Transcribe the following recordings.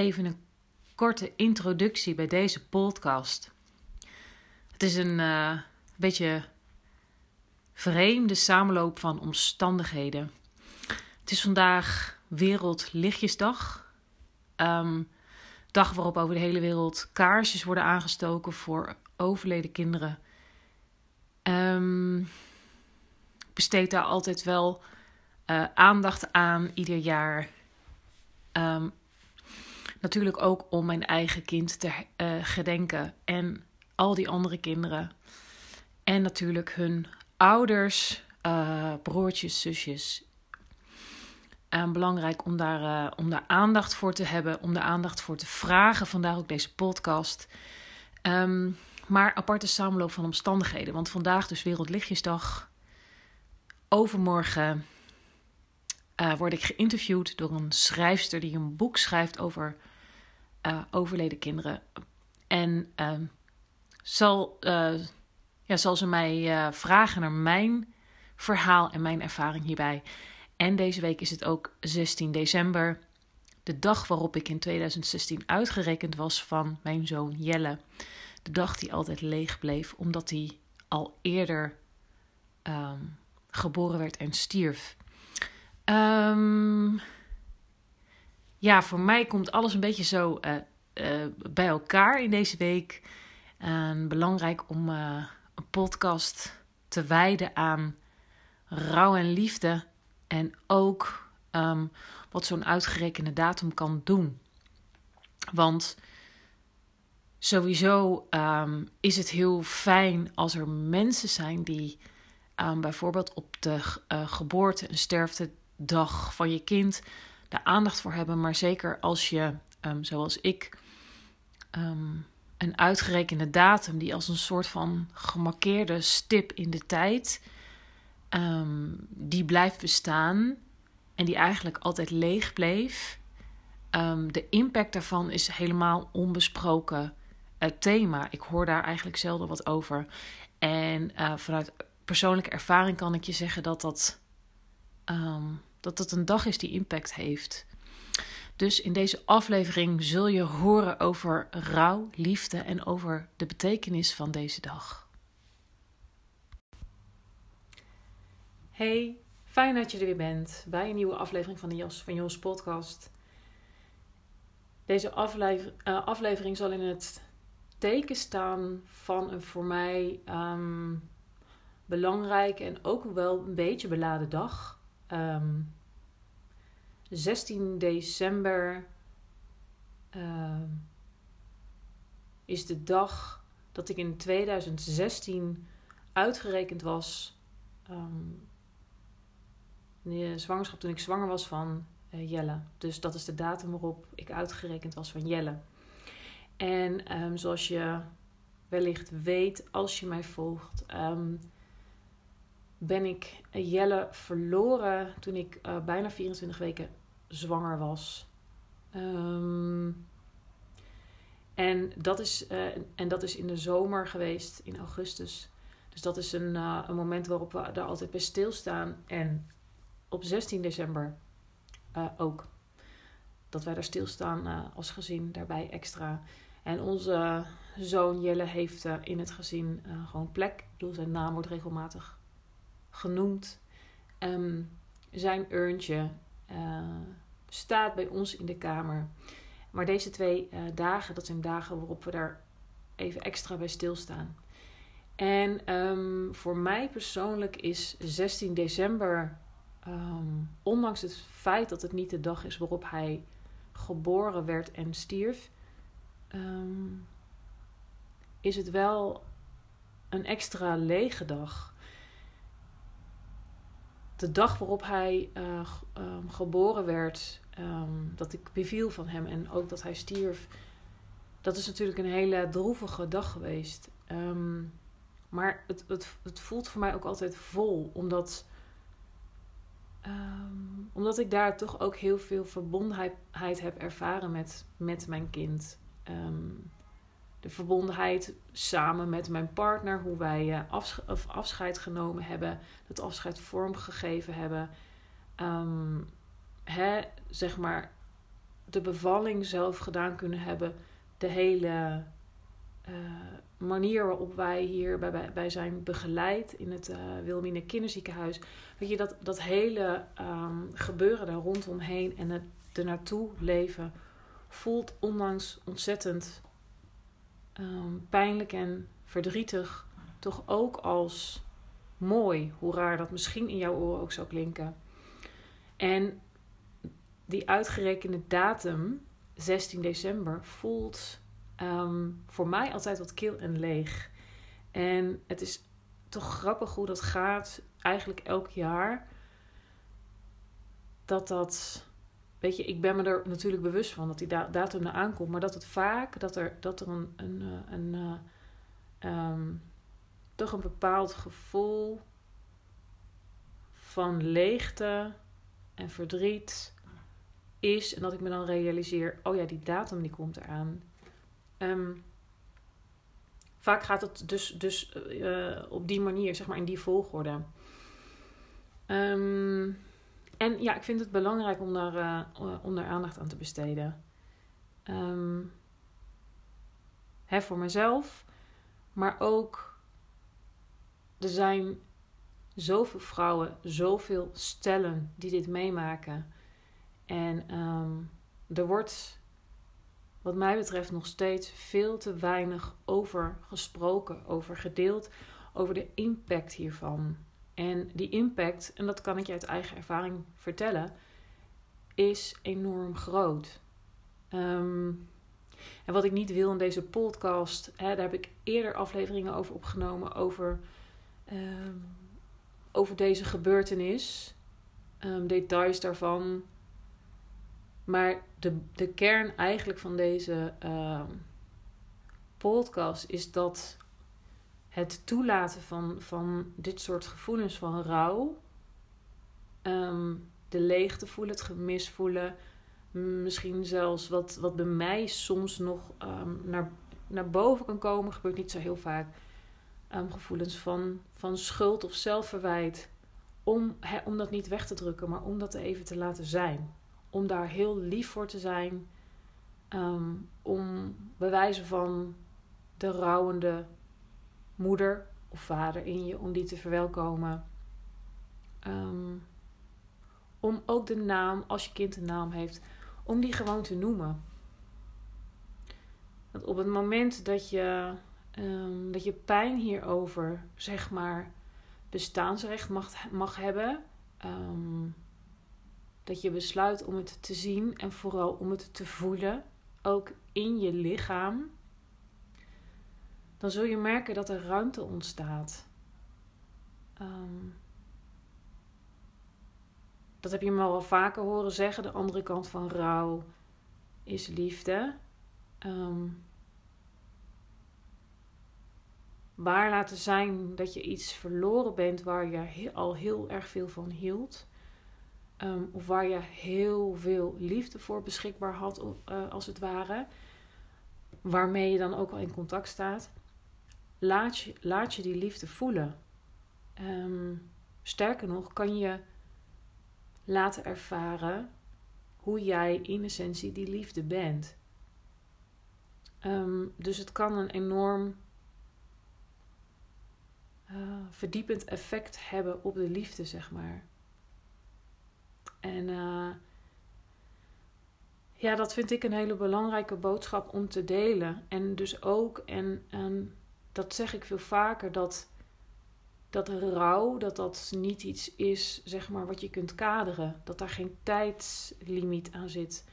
Even een korte introductie bij deze podcast. Het is een uh, beetje vreemde samenloop van omstandigheden. Het is vandaag Wereldlichtjesdag. Um, dag waarop over de hele wereld kaarsjes worden aangestoken voor overleden kinderen. Um, besteed daar altijd wel uh, aandacht aan ieder jaar. Um, natuurlijk ook om mijn eigen kind te uh, gedenken en al die andere kinderen. En natuurlijk hun ouders, uh, broertjes, zusjes. En belangrijk om daar, om daar aandacht voor te hebben, om daar aandacht voor te vragen. Vandaar ook deze podcast. Um, maar aparte samenloop van omstandigheden. Want vandaag dus Wereldlichtjesdag. Overmorgen word ik geïnterviewd door een schrijfster die een boek schrijft over uh, overleden kinderen. En uh, zal, ja, zal ze mij vragen naar mijn verhaal en mijn ervaring hierbij. En deze week is het ook 16 december, de dag waarop ik in 2016 uitgerekend was van mijn zoon Jelle de dag die altijd leeg bleef, omdat hij al eerder um, geboren werd en stierf. Um, ja, voor mij komt alles een beetje zo uh, uh, bij elkaar in deze week. En belangrijk om uh, een podcast te wijden aan rouw en liefde. En ook um, wat zo'n uitgerekende datum kan doen. Want Sowieso um, is het heel fijn als er mensen zijn die um, bijvoorbeeld op de geboorte- en sterftedag van je kind de aandacht voor hebben. Maar zeker als je, um, zoals ik, een uitgerekende datum die als een soort van gemarkeerde stip in de tijd, die blijft bestaan en die eigenlijk altijd leeg bleef. de impact daarvan is helemaal onbesproken het thema. Ik hoor daar eigenlijk zelden wat over. En uh, vanuit persoonlijke ervaring kan ik je zeggen dat dat, dat dat een dag is die impact heeft. Dus in deze aflevering zul je horen over rouw, liefde en over de betekenis van deze dag. Hey, fijn dat je er weer bent bij een nieuwe aflevering van de Jas van Jos podcast. Deze uh, aflevering zal in het teken staan van een voor mij um, belangrijke en ook wel een beetje beladen dag. Um, ehm, 16 december uh, is de dag dat ik in 2016 uitgerekend was. Um, de zwangerschap toen ik zwanger was van uh, Jelle. Dus dat is de datum waarop ik uitgerekend was van Jelle. En zoals je wellicht weet, als je mij volgt, ben ik Jelle verloren toen ik uh, bijna 24 weken zwanger was. Um, en, dat is, uh, en dat is in de zomer geweest, in augustus. Dus dat is een, uh, een moment waarop we daar altijd bij stilstaan. En op 16 december ook. Dat wij daar stilstaan als gezin, daarbij extra. En onze zoon Jelle heeft in het gezin gewoon plek. Ik bedoel, zijn naam wordt regelmatig genoemd. Um, zijn urntje, uh, staat bij ons in de kamer. Maar deze twee uh, dagen, dat zijn dagen waarop we daar even extra bij stilstaan. En um, voor mij persoonlijk is 16 december, um, ondanks het feit dat het niet de dag is waarop hij geboren werd en stierf, is het wel een extra lege dag. De dag waarop hij uh, geboren werd, dat ik beviel van hem en ook dat hij stierf, dat is natuurlijk een hele droevige dag geweest. Um, maar het, het, het voelt voor mij ook altijd vol, omdat, omdat ik daar toch ook heel veel verbondenheid heb ervaren met, met mijn kind. De verbondenheid samen met mijn partner, hoe wij uh, afsch afscheid genomen hebben, dat afscheid vormgegeven hebben. Um, hè, zeg maar, de bevalling zelf gedaan kunnen hebben, de hele uh, manier waarop wij hier bij, bij zijn begeleid in het uh, Wilmine Kinderziekenhuis. Weet je, dat, dat hele um, gebeuren daar rondomheen en het er naartoe leven voelt ondanks ontzettend um, pijnlijk en verdrietig toch ook als mooi. Hoe raar dat misschien in jouw oren ook zou klinken. En die uitgerekende datum, 16 december, voelt um, voor mij altijd wat kil en leeg. En het is toch grappig hoe dat gaat, eigenlijk elk jaar. Dat dat, weet je, ik ben me er natuurlijk bewust van dat die datum er aankomt, maar dat het vaak, dat er, dat er een, een, eh, een, een um, toch een bepaald gevoel van leegte en verdriet is. En dat ik me dan realiseer, oh ja, die datum die komt eraan. Um, vaak gaat het dus, dus uh, op die manier, zeg maar in die volgorde. Um, en ja, ik vind het belangrijk om daar, uh, aandacht aan te besteden. Um, hè, voor mezelf, maar ook er zijn zoveel vrouwen, zoveel stellen die dit meemaken. En um, er wordt wat mij betreft nog steeds veel te weinig over gesproken, over gedeeld, over de impact hiervan. En die impact, en dat kan ik je uit eigen ervaring vertellen, is enorm groot. Um, en wat ik niet wil in deze podcast, hè, daar heb ik eerder afleveringen over opgenomen, over, um, over deze gebeurtenis, um, details daarvan. Maar de, de kern eigenlijk van deze podcast is dat het toelaten van, van dit soort gevoelens van rouw, um, de leegte voelen, het gemis voelen, misschien zelfs wat, wat bij mij soms nog um, naar, naar boven kan komen, gebeurt niet zo heel vaak. Um, gevoelens van, van schuld of zelfverwijt. Om, om dat niet weg te drukken, maar om dat even te laten zijn om daar heel lief voor te zijn. Um, om bewijzen van de rouwende moeder of vader in je, om die te verwelkomen. Um, om ook de naam, als je kind een naam heeft, om die gewoon te noemen. Want op het moment dat je, um, dat je pijn hierover, zeg maar, bestaansrecht mag, mag hebben. Um, dat je besluit om het te zien en vooral om het te voelen, ook in je lichaam, dan zul je merken dat er ruimte ontstaat. Um, dat heb je me wel vaker horen zeggen. De andere kant van rouw is liefde. Um, waar laten zijn dat je iets verloren bent waar je al heel erg veel van hield. Um, of waar je heel veel liefde voor beschikbaar had, uh, als het ware. Waarmee je dan ook al in contact staat. Laat je, laat je die liefde voelen. Um, sterker nog, kan je laten ervaren hoe jij in essentie die liefde bent. Um, dus het kan een enorm uh, verdiepend effect hebben op de liefde, zeg maar. En uh, ja, dat vind ik een hele belangrijke boodschap om te delen. En dus ook, en, en dat zeg ik veel vaker, dat, dat rouw, dat dat niet iets is, zeg maar, wat je kunt kaderen. Dat daar geen tijdslimiet aan zit.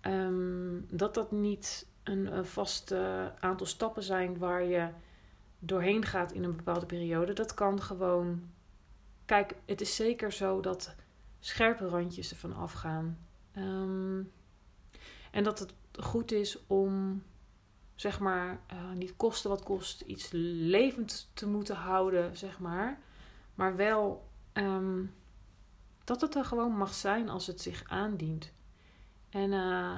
Ehm, dat dat niet een, een vast aantal stappen zijn waar je doorheen gaat in een bepaalde periode. Dat kan gewoon. Kijk, het is zeker zo dat scherpe randjes ervan afgaan. Um, en dat het goed is om, zeg maar, uh, niet kosten wat kost, iets levend te moeten houden, zeg maar. Maar wel um, dat het er gewoon mag zijn als het zich aandient. En uh,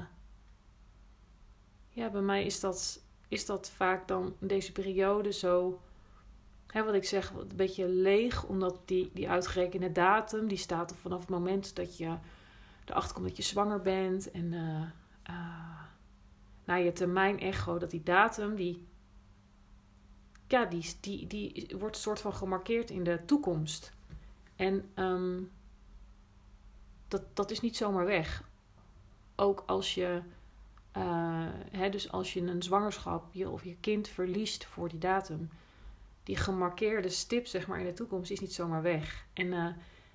ja, bij mij is dat, is dat vaak dan in deze periode zo, hè, wat ik zeg, een beetje leeg. Omdat die, die uitgerekende datum, die staat er vanaf het moment dat je erachter komt dat je zwanger bent. En uh, naar je termijn echo, dat die datum, die, ja, die, die, die wordt soort van gemarkeerd in de toekomst. En um, dat, dat is niet zomaar weg. Ook als je, uh, hè, dus als je een zwangerschap je, of je kind verliest voor die datum, die gemarkeerde stip zeg maar in de toekomst is niet zomaar weg. En, uh,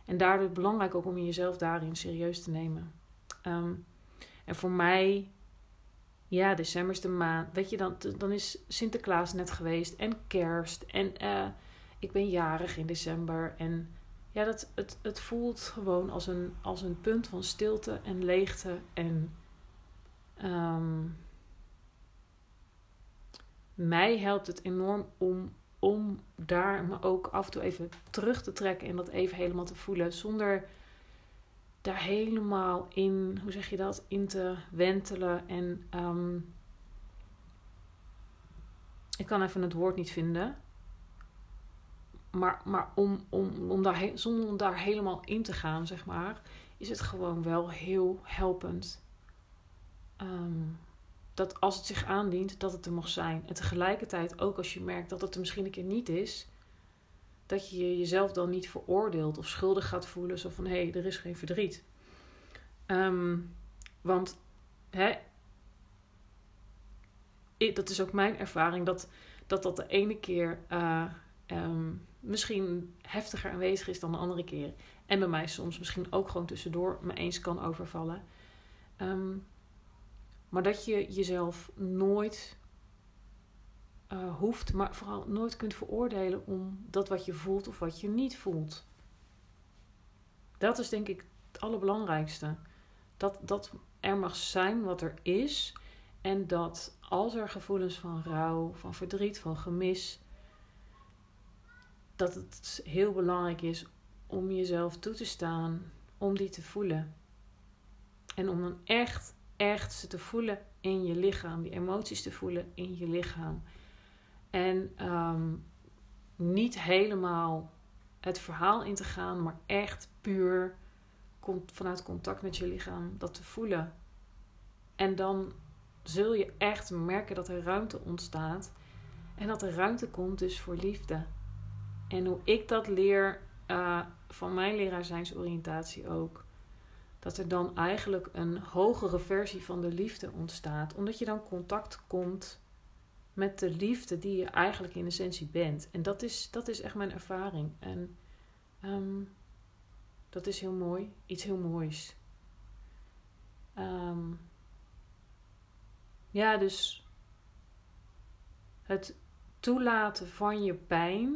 en daardoor belangrijk ook om jezelf daarin serieus te nemen. Um, en voor mij, ja, december is de maand. Weet je, dan, dan is Sinterklaas net geweest en kerst. En uh, ik ben jarig in december. En ja, dat, het, het voelt gewoon als een, als een punt van stilte en leegte. En um, mij helpt het enorm om, om daar me ook af en toe even terug te trekken en dat even helemaal te voelen. Zonder daar helemaal in, hoe zeg je dat, in te wentelen. En um, ik kan even het woord niet vinden. Maar, maar om, om, om daar, zonder om daar helemaal in te gaan, zeg maar, is het gewoon wel heel helpend. Um, dat als het zich aandient, dat het er mag zijn. En tegelijkertijd ook als je merkt dat het er misschien een keer niet is, dat je jezelf dan niet veroordeelt of schuldig gaat voelen. Zo van hé, hey, er is geen verdriet. Um, want hè, dat is ook mijn ervaring, dat dat, dat de ene keer uh, um, misschien heftiger aanwezig is dan de andere keer. En bij mij soms misschien ook gewoon tussendoor me eens kan overvallen. Um, maar dat je jezelf nooit uh, hoeft, maar vooral nooit kunt veroordelen om dat wat je voelt of wat je niet voelt. Dat is denk ik het allerbelangrijkste. Dat, dat er mag zijn wat er is. En dat als er gevoelens van rouw, van verdriet, van gemis, dat het heel belangrijk is om jezelf toe te staan, om die te voelen. En om dan echt, echt ze te voelen in je lichaam, die emoties te voelen in je lichaam. En ehm, niet helemaal het verhaal in te gaan, maar echt puur vanuit contact met je lichaam dat te voelen. En dan zul je echt merken dat er ruimte ontstaat. En dat er ruimte komt dus voor liefde. En hoe ik dat leer uh, van mijn leraarzijnsoriëntatie ook. Dat er dan eigenlijk een hogere versie van de liefde ontstaat. Omdat je dan contact komt met de liefde die je eigenlijk in essentie bent. En dat is, dat is echt mijn ervaring. En um, dat is heel mooi. Iets heel moois. Um, ja, dus het toelaten van je pijn,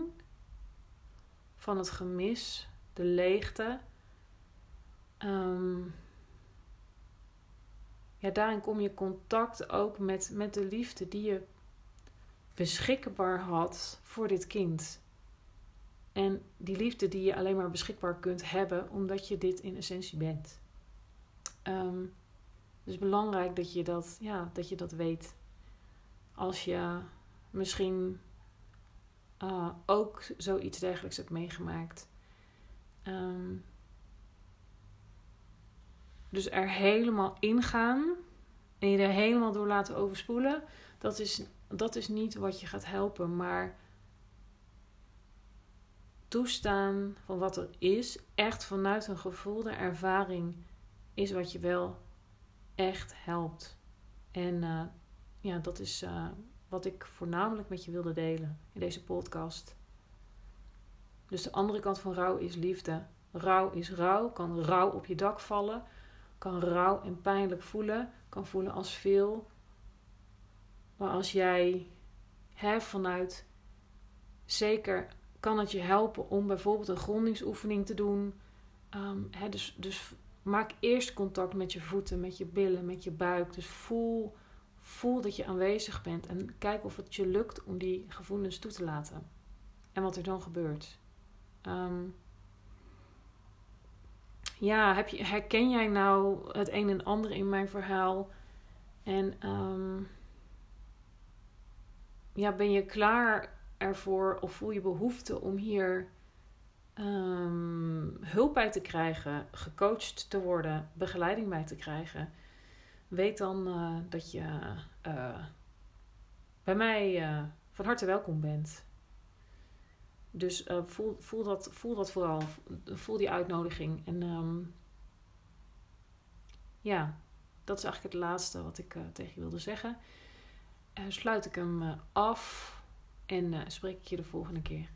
van het gemis, de leegte. Um, ja, daarin kom je contact ook met, met de liefde die je beschikbaar had voor dit kind. En die liefde die je alleen maar beschikbaar kunt hebben omdat je dit in essentie bent. Um, dus belangrijk dat je dat, ja, dat je dat weet. Als je misschien uh, ook zoiets dergelijks hebt meegemaakt. Um, dus er helemaal ingaan en je er helemaal door laten overspoelen, dat is, dat is niet wat je gaat helpen. Maar toestaan van wat er is, echt vanuit een gevoelde ervaring, is wat je wel echt helpt. En eh, ja, dat is eh, wat ik voornamelijk met je wilde delen in deze podcast. Dus de andere kant van rouw is liefde. Rouw is rouw, kan rouw op je dak vallen, kan rouw en pijnlijk voelen, kan voelen als veel. Maar als jij hè, vanuit zeker kan het je helpen om bijvoorbeeld een grondingsoefening te doen. Ehm, hè, dus, dus maak eerst contact met je voeten, met je billen, met je buik. Dus voel, voel dat je aanwezig bent en kijk of het je lukt om die gevoelens toe te laten. En wat er dan gebeurt. Ehm, ja, heb je, herken jij nou het een en ander in mijn verhaal? En ehm, ja, ben je klaar ervoor of voel je behoefte om hier um, hulp bij te krijgen, gecoacht te worden, begeleiding bij te krijgen? Weet dan uh, dat je uh, bij mij uh, van harte welkom bent. Dus voel, voel, dat, voel dat vooral. Voel die uitnodiging. En um, ja, dat is eigenlijk het laatste wat ik tegen je wilde zeggen. Uh, sluit ik hem af en spreek ik je de volgende keer.